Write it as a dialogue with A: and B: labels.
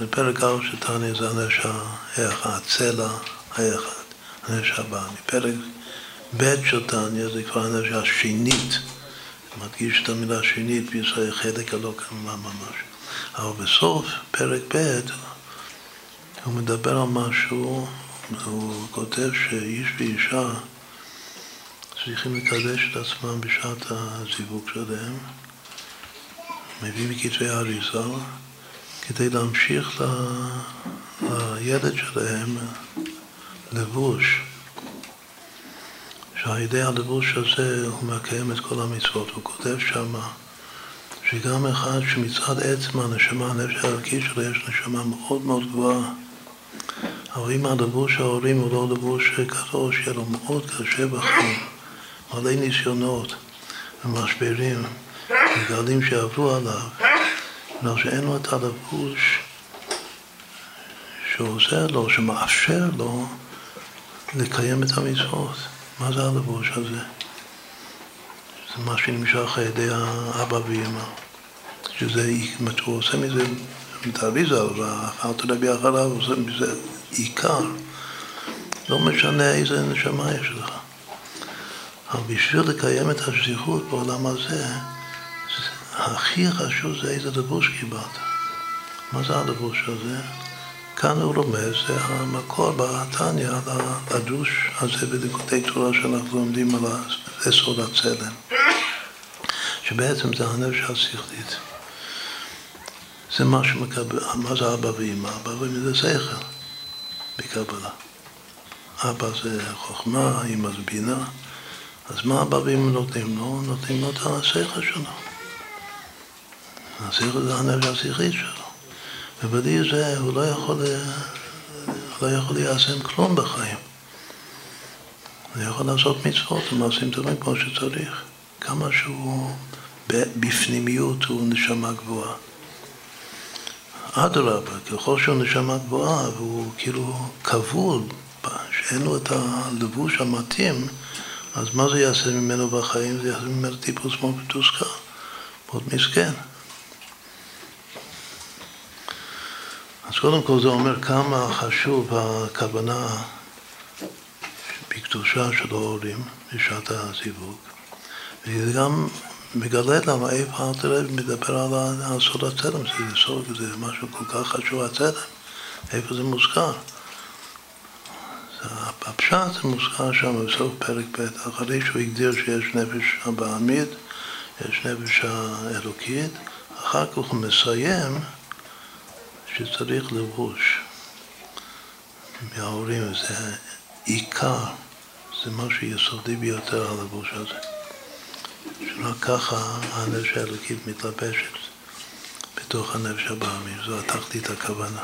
A: בפרק א' של תניא זה הנפש האחד, הצלע האחד, הנפש הבא. בפרק ב' של תניא זה כבר הנפש השנית, מדגיש את המילה שנית בישראל, חלק הלא כמובן ממש. אבל בסוף פרק ב' הוא מדבר על משהו, הוא כותב שאיש ואישה צריכים לקדש את עצמם בשעת הזיווג שלהם, מביא מכתבי האריזה, כדי להמשיך ל... לילד שלהם לבוש, שעל ידי הלבוש הזה הוא מקיים את כל המצוות. הוא כותב שמה שגם אחד שמצד עצם הנשמה, הנפש הערכי שלו, יש נשמה מאוד מאוד גבוהה. אבל אם הלבוש ההורים הוא לא לבוש כזו, שיהיה לו מאוד קשה בחיים, מלא ניסיונות ומשברים וגלים שעברו עליו, בגלל שאין לו את הלבוש שעוזר לו, שמאפשר לו לקיים את המצוות. מה זה הלבוש הזה? זה מה שנמשך על ידי האבא ואמא. שזה, אם הוא עושה מזה את האריזה, ואל תדבר אחריו, עושה מזה עיקר. לא משנה איזה נשמה יש לך. אבל בשביל לקיים את השליחות בעולם הזה, הכי חשוב זה איזה לבוש קיבלת. מה זה הלבוש הזה? כאן הוא לומד, זה המקור בתניא, הדרוש הזה בדקותי תורה שאנחנו לומדים על יסוד הצלם. שבעצם זה הנפש השכלית. זה מה שמקבל, מה זה אבא ואמא? אבא ואמא זה שכל בקבלה. אבא זה חוכמה, אמא זה בינה. אז מה אבא ואמא נותנים לו? נותנים לו את השכל שלו. הנפש השכלית שלו. ובלי זה הוא לא יכול, לא יכול ליישם כלום בחיים. הוא יכול לעשות מצוות ומעשים טובים כמו שצריך. כמה שהוא בפנימיות הוא נשמה גבוהה. אדרבה, ככל שהוא נשמה גבוהה והוא כאילו כבול, שאין לו את הלבוש המתאים, אז מה זה יעשה ממנו בחיים? זה יעשה ממנו טיפוס מאוד מתוסכל, מאוד מסכן. אז קודם כל זה אומר כמה חשוב הכוונה בקדושה של ההורים בשעת הזיווג. וזה גם מגלה לנו איפה אלתר מדבר על סוד הצלם, זה סוד, זה משהו כל כך חשוב, הצלם, איפה זה מוזכר. הפשט זה מוזכר שם בסוף פרק ב', אחרי שהוא הגדיר שיש נפש הבעמית, יש נפש האלוקית, אחר כך הוא מסיים שצריך לבוש מההורים, זה עיקר, זה משהו יסודי ביותר הלבוש הזה. שרק ככה הנפש האלוקית מתלבשת בתוך הנפש הבעמית, זו התחתית הכוונה.